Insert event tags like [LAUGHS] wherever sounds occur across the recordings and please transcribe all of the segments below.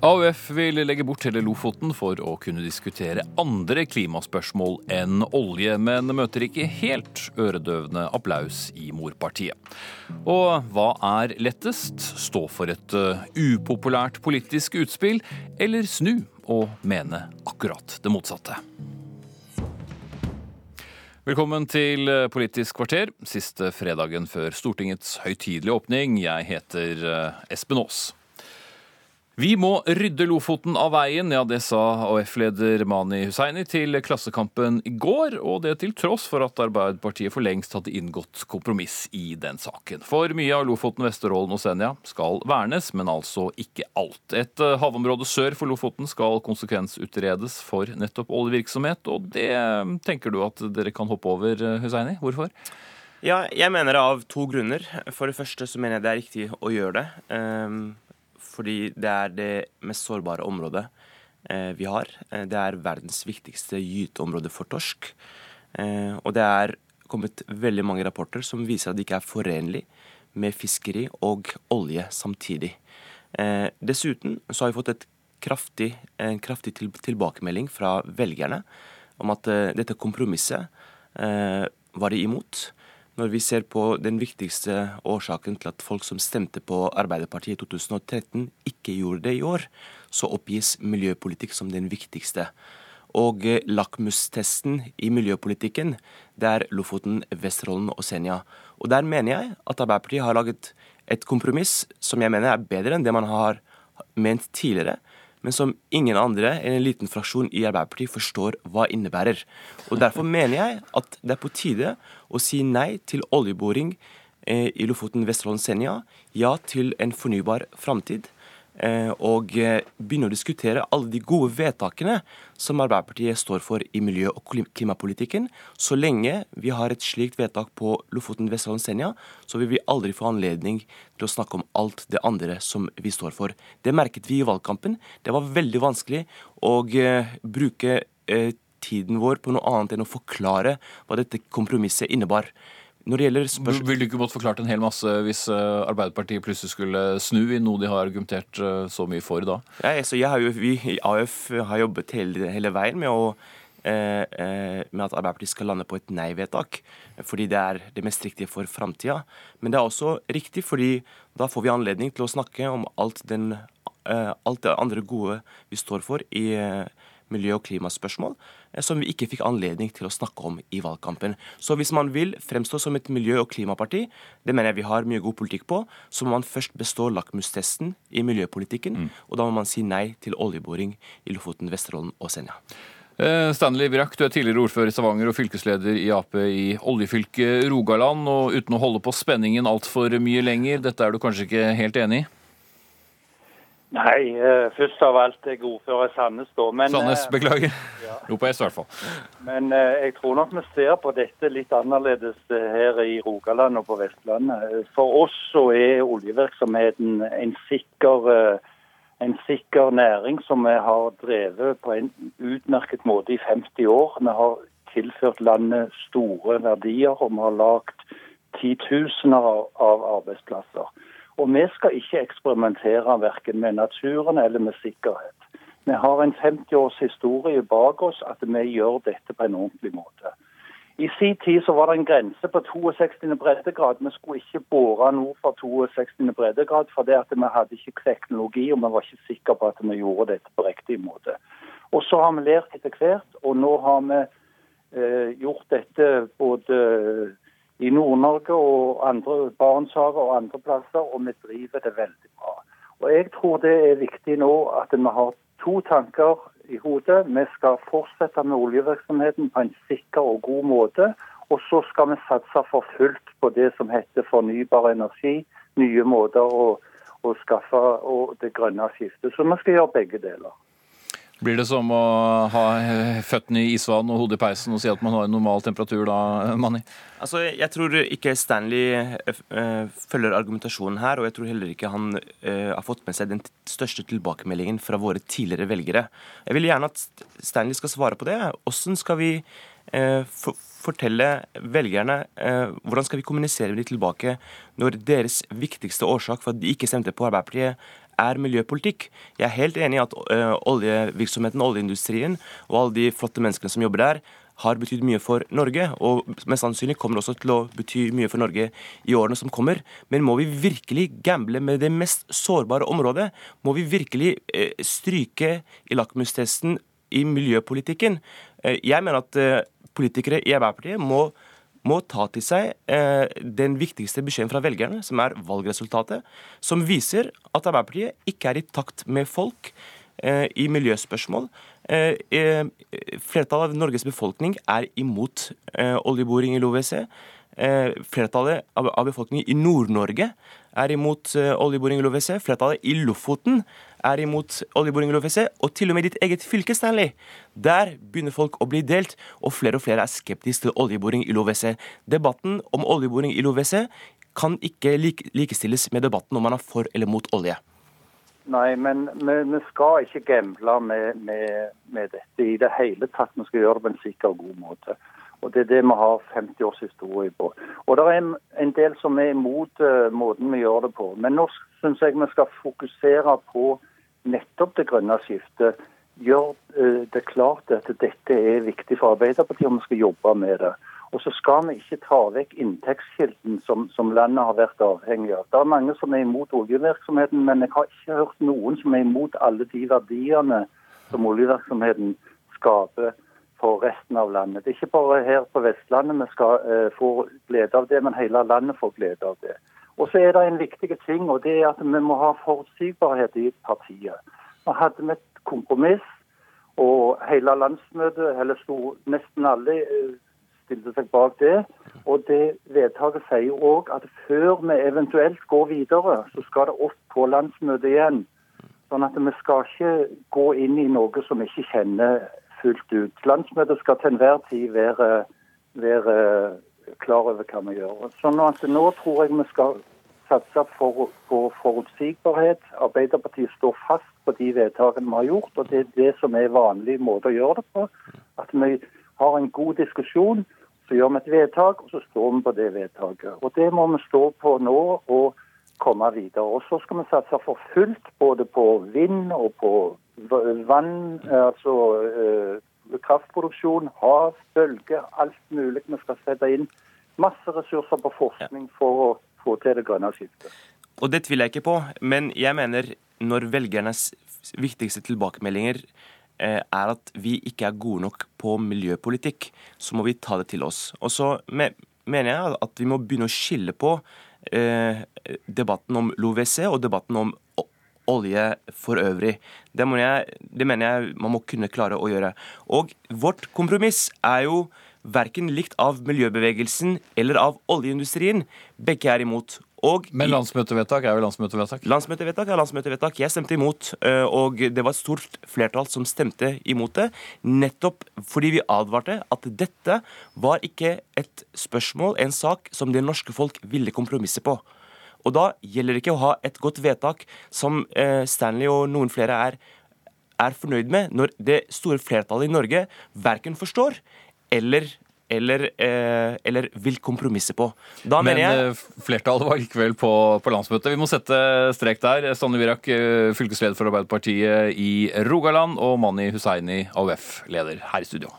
AUF vil legge bort hele Lofoten for å kunne diskutere andre klimaspørsmål enn olje, men møter ikke helt øredøvende applaus i morpartiet. Og hva er lettest? Stå for et uh, upopulært politisk utspill, eller snu og mene akkurat det motsatte? Velkommen til Politisk kvarter, siste fredagen før Stortingets høytidelige åpning. Jeg heter uh, Espen Aas. Vi må rydde Lofoten av veien, ja det sa AUF-leder Mani Hussaini til Klassekampen i går, og det til tross for at Arbeiderpartiet for lengst hadde inngått kompromiss i den saken. For mye av Lofoten, Vesterålen og Senja skal vernes, men altså ikke alt. Et eh, havområde sør for Lofoten skal konsekvensutredes for nettopp oljevirksomhet, og det tenker du at dere kan hoppe over, eh, Hussaini? Hvorfor? Ja, jeg mener det av to grunner. For det første så mener jeg det er riktig å gjøre det. Um fordi det er det mest sårbare området eh, vi har. Eh, det er verdens viktigste gyteområde for torsk. Eh, og det er kommet veldig mange rapporter som viser at det ikke er forenlig med fiskeri og olje samtidig. Dessuten så har vi fått kraftig, en kraftig tilbakemelding fra velgerne om at dette kompromisset var de imot. Når vi ser på den viktigste årsaken til at folk som stemte på Arbeiderpartiet i 2013, ikke gjorde det i år, så oppgis miljøpolitikk som den viktigste. Og eh, lakmustesten i miljøpolitikken, det er Lofoten, Vesterålen og Senja. Og der mener jeg at Arbeiderpartiet har laget et kompromiss som jeg mener er bedre enn det man har ment tidligere men som ingen andre enn en liten fraksjon i Arbeiderpartiet forstår hva innebærer. Og Derfor mener jeg at det er på tide å si nei til oljeboring eh, i Lofoten, Vesterålen, Senja. Ja til en fornybar framtid. Eh, og eh, begynne å diskutere alle de gode vedtakene som Arbeiderpartiet står for i miljø- og klimapolitikken. Så lenge vi har et slikt vedtak på Lofoten, Vesterålen, Senja, så vil vi aldri få anledning til å snakke om alt det andre som vi står for. Det merket vi i valgkampen. Det var veldig vanskelig å uh, bruke tiden vår på noe annet enn å forklare hva dette kompromisset innebar. Når det gjelder spørsmål... Vil du ikke måtte forklart en hel masse hvis eh, Arbeiderpartiet plutselig skulle snu i noe de har argumentert eh, så mye for da? Ja, altså, jeg har jo, vi i AUF har jobbet hele, hele veien med, å, eh, eh, med at Arbeiderpartiet skal lande på et nei-vedtak. Fordi det er det mest riktige for framtida. Men det er også riktig fordi da får vi anledning til å snakke om alt, den, eh, alt det andre gode vi står for i eh, miljø- og klimaspørsmål eh, som vi ikke fikk anledning til å snakke om i valgkampen. Så hvis man vil fremstå som et miljø- og klimaparti, det mener jeg vi har mye god politikk på, så må man først bestå lakmustesten i miljøpolitikken, mm. og da må man si nei til oljeboring i Lofoten, Vesterålen og Senja. Eh, Stanley Brakk, du er tidligere ordfører i Stavanger og fylkesleder i Ap i oljefylket Rogaland. og Uten å holde på spenningen altfor mye lenger, dette er du kanskje ikke helt enig i? Nei, uh, først av alt jeg ordfører Sandnes, da. Men, Sandnes, eh, beklager. Ja. OPS, i hvert fall. Men jeg tror nok vi ser på dette litt annerledes her i Rogaland og på Vestlandet. For oss så er oljevirksomheten en sikker, en sikker næring som vi har drevet på en utmerket måte i 50 år. Vi har tilført landet store verdier, og vi har lagd titusener av arbeidsplasser. Og vi skal ikke eksperimentere verken med naturen eller med sikkerhet. Vi har en 50 års historie bak oss at vi gjør dette på en ordentlig måte. I sin tid så var det en grense på 62. breddegrad. Vi skulle ikke bore nord for 62. breddegrad, for det at vi hadde ikke teknologi og vi var ikke sikre på at vi gjorde dette på riktig måte. Og Så har vi lært etter hvert, og nå har vi eh, gjort dette både Nord-Norge og andre Barentshavet og andre plasser, og vi driver det veldig bra. Og Jeg tror det er viktig nå at vi har to tanker i hodet. Vi skal fortsette med oljevirksomheten på en sikker og god måte. Og så skal vi satse for fullt på det som heter fornybar energi, nye måter å, å skaffe og det grønne skiftet. Så vi skal gjøre begge deler. Blir det som å ha føttene i isvann og hodet i peisen og si at man har en normal temperatur da, Manni? Altså, Jeg tror ikke Stanley uh, følger argumentasjonen her, og jeg tror heller ikke han uh, har fått med seg den største tilbakemeldingen fra våre tidligere velgere. Jeg vil gjerne at Stanley skal svare på det. Hvordan skal vi fortelle velgerne hvordan skal vi kommunisere med dem tilbake når deres viktigste årsak for at de ikke stemte på Arbeiderpartiet, er miljøpolitikk. Jeg er helt enig i at uh, oljevirksomheten, oljeindustrien og alle de flotte menneskene som jobber der, har betydd mye for Norge, og mest sannsynlig kommer det også til å bety mye for Norge i årene som kommer. Men må vi virkelig gamble med det mest sårbare området? Må vi virkelig eh, stryke i lakmustesten i miljøpolitikken? Eh, jeg mener at eh, politikere i Arbeiderpartiet må må ta til seg eh, den viktigste beskjeden fra velgerne, som er valgresultatet, som viser at Arbeiderpartiet ikke er i takt med folk eh, i miljøspørsmål. Eh, eh, flertallet av Norges befolkning er imot eh, oljeboring i LoVC. Flertallet av befolkningen i Nord-Norge er imot oljeboring i LoVC. Flertallet i Lofoten er imot oljeboring i LoVC. Og til og med ditt eget fylke, Stanley. Der begynner folk å bli delt, og flere og flere er skeptiske til oljeboring i LoVC. Debatten om oljeboring i LoVC kan ikke likestilles med debatten om man er for eller mot olje. Nei, men vi skal ikke gamble med, med, med, dette i det hele tatt. Vi skal gjøre det på en sikker og god måte. Og Det er det vi har 50 års historie på. Og Det er en, del som er imot uh, måten vi gjør det på. Men nå syns jeg vi skal fokusere på nettopp det grønne skiftet. Gjør uh, det klart at dette er viktig for Arbeiderpartiet, og vi skal jobbe med det. Og så skal vi ikke ta vekk inntektskilden som, som, landet har vært avhengig av. Det er mange som er imot oljevirksomheten, men jeg har ikke hørt noen som er imot alle de verdiene som oljevirksomheten skaper for resten av landet. Det er ikke bare her på Vestlandet vi skal uh, få glede av det, men hele landet får glede av det. Og så er det en viktig ting, og det er at vi må ha forutsigbarhet i partiet. Nå hadde vi et kompromiss, og hele landsmøtet, eller sto nesten alle uh, stilte seg bak det. Og det vedtaket sier òg at før vi eventuelt går videre, så skal det opp på landsmøtet igjen. Sånn at vi skal ikke gå inn i noe som vi ikke kjenner fullt ut. Landsmøtet skal til enhver tid være, være klar over hva vi gjør. Sånn at Nå tror jeg vi skal satse for, på forutsigbarhet. Arbeiderpartiet står fast på de vedtakene vi har gjort, og det er det som er vanlig måte å gjøre det på. At vi har en god diskusjon så gjør vi et vedtak, og så står vi på det vedtaket. Og Det må vi stå på nå og komme videre. Og Så skal vi satse for fullt både på vind og på vann, altså eh, kraftproduksjon, hav, bølger, alt mulig. Vi skal sette inn masse ressurser på forskning for å få til det grønne skiftet. Og det tviler jeg ikke på, men jeg mener når velgernes viktigste tilbakemeldinger Eh, er at vi ikke er gode nok på miljøpolitikk, så må vi ta det til oss. Og så mener jeg at vi må begynne å skille på eh, debatten om LoVC og debatten om olje for øvrig. Det, jeg, det, mener jeg man må kunne klare å gjøre. Og vårt kompromiss er jo verken likt av miljøbevegelsen eller av oljeindustrien. Begge er imot. Og Men landsmøtevedtak er jo landsmøtevedtak? Landsmøtevedtak er landsmøtevedtak. Jeg stemte imot, eh, og det var et stort flertall som stemte imot det. Nettopp fordi vi advarte at dette var ikke et spørsmål, en sak, som det norske folk ville kompromisse på. Og da gjelder det ikke å ha et godt vedtak som eh, Stanley og noen flere er, er fornøyd med, når det store flertallet i Norge verken forstår eller eller, eh, eller vil kompromisse på. Da Men jeg... Eh, flertallet var likevel på, på, landsmøtet. Vi må sette strek der. Stanne Virak, eh, fylkesleder for Arbeiderpartiet i Rogaland, og Mani Hussaini, AUF-leder her i studio.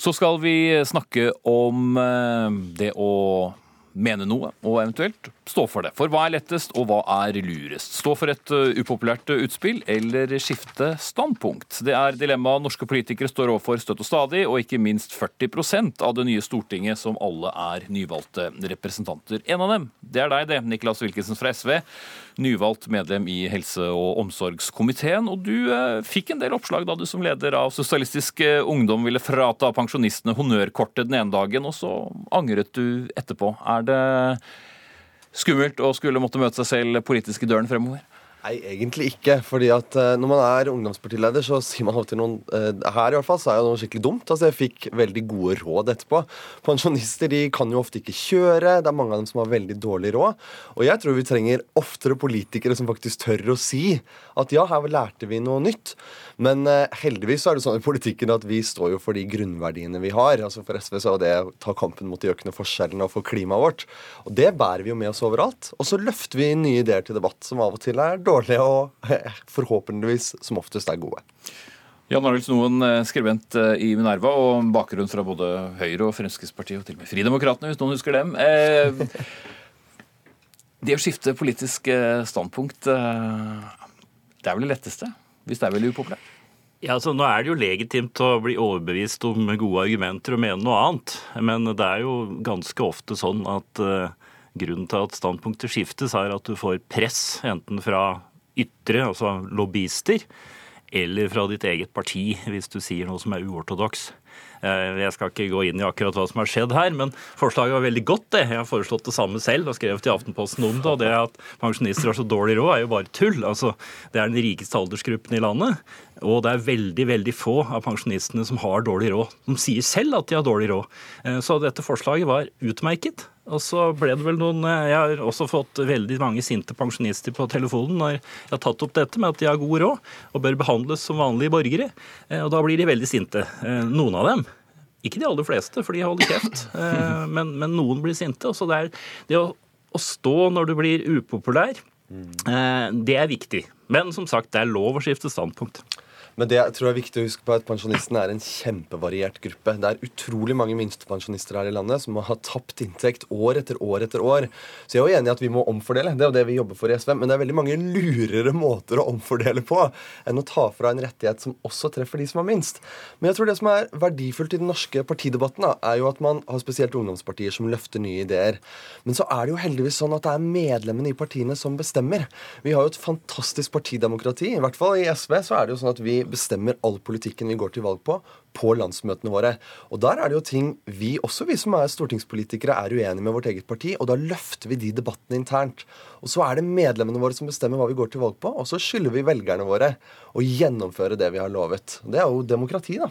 Så skal vi snakke om eh, det å mene noe, og eventuelt stå for det. For hva er lettest, og hva er lurest? Stå for et uh, upopulært utspill, eller skifte standpunkt? Det er dilemmaet norske politikere står overfor støtt og stadig, og ikke minst 40% av det nye Stortinget som alle er nyvalgte representanter. En av dem, det er deg det, Niklas Wilkinson fra SV nyvalgt medlem i helse- og omsorgskomiteen. Og du eh, fikk en del oppslag da du som leder av Sosialistisk eh, Ungdom ville frata pensjonistene honnørkortet den ene dagen, og så angret du etterpå. Er det skummelt å skulle måtte møte seg selv politisk i døren fremover? Nei, egentlig ikke. fordi at uh, Når man er ungdomspartileder, så [LAUGHS] sier man alltid noen uh, Her i hvert fall så er jo noe skikkelig dumt. altså Jeg fikk veldig gode råd etterpå. Pensjonister de kan jo ofte ikke kjøre. Det er mange av dem som har veldig dårlig råd. Og jeg tror vi trenger oftere politikere som faktisk tør å si at ja, her lærte vi noe nytt. Men uh, heldigvis så er det sånn i politikken at vi står jo for de grunnverdiene vi har. altså For SV så er det å ta kampen mot de økende forskjellene og for klimaet vårt. Og det bærer vi jo med oss overalt. Og så løfter vi nye ideer til debatt som av og til er dårlige dårlige og [LAUGHS] forhåpentligvis som oftest er gode. Jan Arild Snoen, eh, skribent eh, i Minerva, og bakgrunn fra både Høyre og Fremskrittspartiet, og til og med Fridemokratene, hvis noen husker dem. Eh, [LAUGHS] det å skifte politisk standpunkt, det er vel det letteste? Hvis det er veldig upopulært? Ja, altså Nå er det jo legitimt å bli overbevist om gode argumenter og mene noe annet. Men det er jo ganske ofte sånn at Grunnen til at standpunktet skiftes, er at du får press enten fra ytre, altså lobbyister, eller fra ditt eget parti hvis du sier noe som er uortodoks. Eh, jeg skal ikke gå inn i akkurat hva som har skjedd her, men forslaget var veldig godt. det. Jeg har foreslått det samme selv og skrevet i Aftenposten om det. og Det at pensjonister har så dårlig råd, er jo bare tull. Altså, Det er den rikeste aldersgruppen i landet. Og det er veldig veldig få av pensjonistene som har dårlig råd. De sier selv at de har dårlig råd. Eh, så dette forslaget var utmerket. Og så ble det vel noen eh, Jeg har også fått veldig mange sinte pensjonister på telefonen når jeg har tatt opp dette med at de har god råd og bør behandles som vanlige borgere. Eh, og da blir de veldig sinte. Noen av dem. Ikke de aller fleste, for de holder kjeft. Men, men noen blir sinte. Så det er det å, å stå når du blir upopulær, det er viktig. Men som sagt, det er lov å skifte standpunkt. Men det jeg tror er viktig å huske på at pensjonistene er en kjempevariert gruppe. Det er utrolig mange minstepensjonister her i landet som har tapt inntekt år etter år etter år. Så jeg er jo enig i at vi må omfordele. Det er jo det vi jobber for i SV. Men det er veldig mange lurere måter å omfordele på enn å ta fra en rettighet som også treffer de som har minst. Men jeg tror det som er verdifullt i den norske partidebatten, da, er jo at man har spesielt ungdomspartier som løfter nye ideer. Men så er det jo heldigvis sånn at det er medlemmene i partiene som bestemmer. Vi har jo et fantastisk partidemokrati. I hvert fall i SV så er det jo sånn at vi bestemmer all politikken vi går til valg på, på landsmøtene våre. Og der er det jo ting vi, også vi som er stortingspolitikere, er uenige med vårt eget parti, og da løfter vi de debattene internt. Og så er det medlemmene våre som bestemmer hva vi går til valg på, og så skylder vi velgerne våre å gjennomføre det vi har lovet. Det er jo demokrati, da.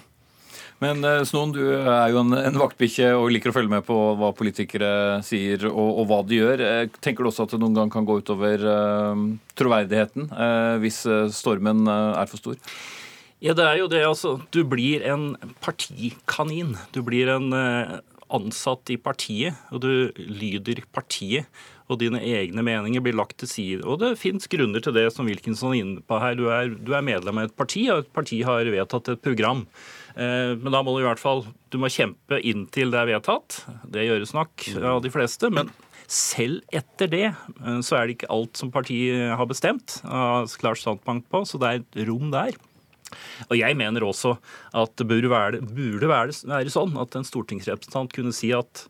Men eh, Snoen, du er jo en, en vaktbikkje og liker å følge med på hva politikere sier og, og, hva de gjør. Eh, tenker du også at det noen gang kan gå utover uh, troverdigheten uh, hvis stormen er for stor? Ja, det er jo det, altså. Du blir en partikanin. Du blir en eh, ansatt i partiet, og du lyder partiet. Og dine egne meninger blir lagt til side. Og det fins grunner til det, som Wilkinson er inne på her. Du er, du er, medlem av et parti, og et parti har vedtatt et program. Eh, men da må du i hvert fall du må kjempe inntil det er vedtatt. Det gjøres nok av de fleste. men selv etter det eh, så er det ikke alt som partiet har bestemt, har klart standpunkt på, så det er et rom der. Og Jeg mener også at det burde være, burde være sånn at en stortingsrepresentant kunne si at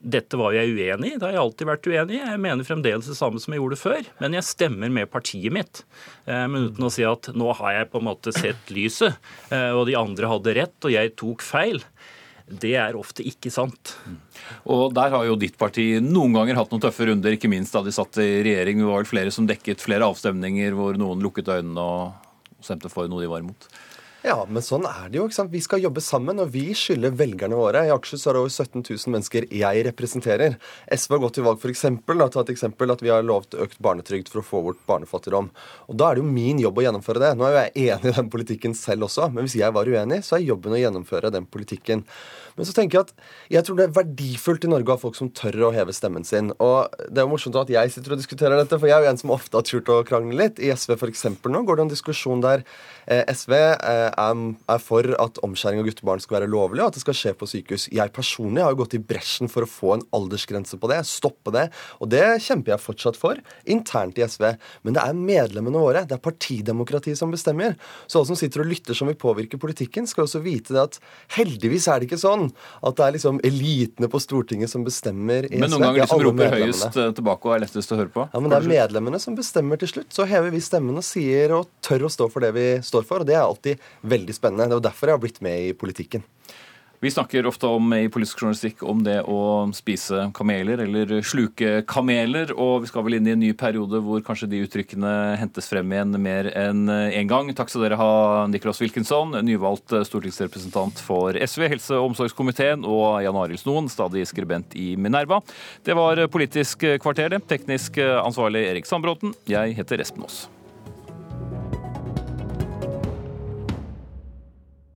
dette var jeg uenig i. Det har jeg alltid vært uenig i. Jeg mener fremdeles det samme som jeg gjorde før, men jeg stemmer med partiet mitt. Eh, men uten å si at nå har jeg på en måte sett lyset, eh, og de andre hadde rett, og jeg tok feil. Det er ofte ikke sant. Og Der har jo ditt parti noen ganger hatt noen tøffe runder, ikke minst da de satt i regjering. Det var vel flere som dekket flere avstemninger hvor noen lukket øynene og stemte for noe de var imot. Ja, men sånn er det jo. ikke sant? Vi skal jobbe sammen, og vi skylder velgerne våre. I Akershus er det over 17 000 mennesker jeg representerer. SV har gått til valg for eksempel, da, ta et eksempel at vi har lovt økt barnetrygd for å få bort barnefattigdom. Og Da er det jo min jobb å gjennomføre det. Nå er jo jeg enig i den politikken selv også, men hvis jeg var uenig, så er jobben å gjennomføre den politikken. Men så tenker jeg at jeg tror det er verdifullt i Norge å ha folk som tør å heve stemmen sin. Og det er jo morsomt at jeg sitter og diskuterer dette, for jeg er jo en som ofte har turt å krangle litt. I SV f.eks. nå går det en diskusjon der SV eh, er, for at omskjæring av guttebarn skal være lovlig, og at det skal skje på sykehus. Jeg personlig har jo gått i bresjen for å få en aldersgrense på det, stoppe det. Og det kjemper jeg fortsatt for, internt i SV. Men det er medlemmene våre, det er partidemokratiet som bestemmer. Så alle som sitter og lytter som vil påvirke politikken, skal også vite det at heldigvis er det ikke sånn sånn at det er liksom elitene på Stortinget som bestemmer. i SV. men noen ganger de som roper høyest eh, tilbake og er lettest å høre på? Ja, men det er medlemmene som bestemmer til slutt. Så hever vi stemmen og sier og tør å stå for det vi står for. Og det er alltid veldig spennende. Det er derfor jeg har blitt med i politikken. Vi snakker ofte om i politisk journalistikk om det å spise kameler eller sluke kameler, og vi skal vel inn i en ny periode hvor kanskje de uttrykkene hentes frem igjen mer enn én gang. Takk skal dere ha, Nicholas Wilkinson, nyvalgt stortingsrepresentant for SV, helse- og omsorgskomiteen, og Jan Arild Snoen, stadig skribent i Minerva. Det var Politisk kvarter, det. Teknisk ansvarlig Erik Sandbråten. Jeg heter Espen Aas.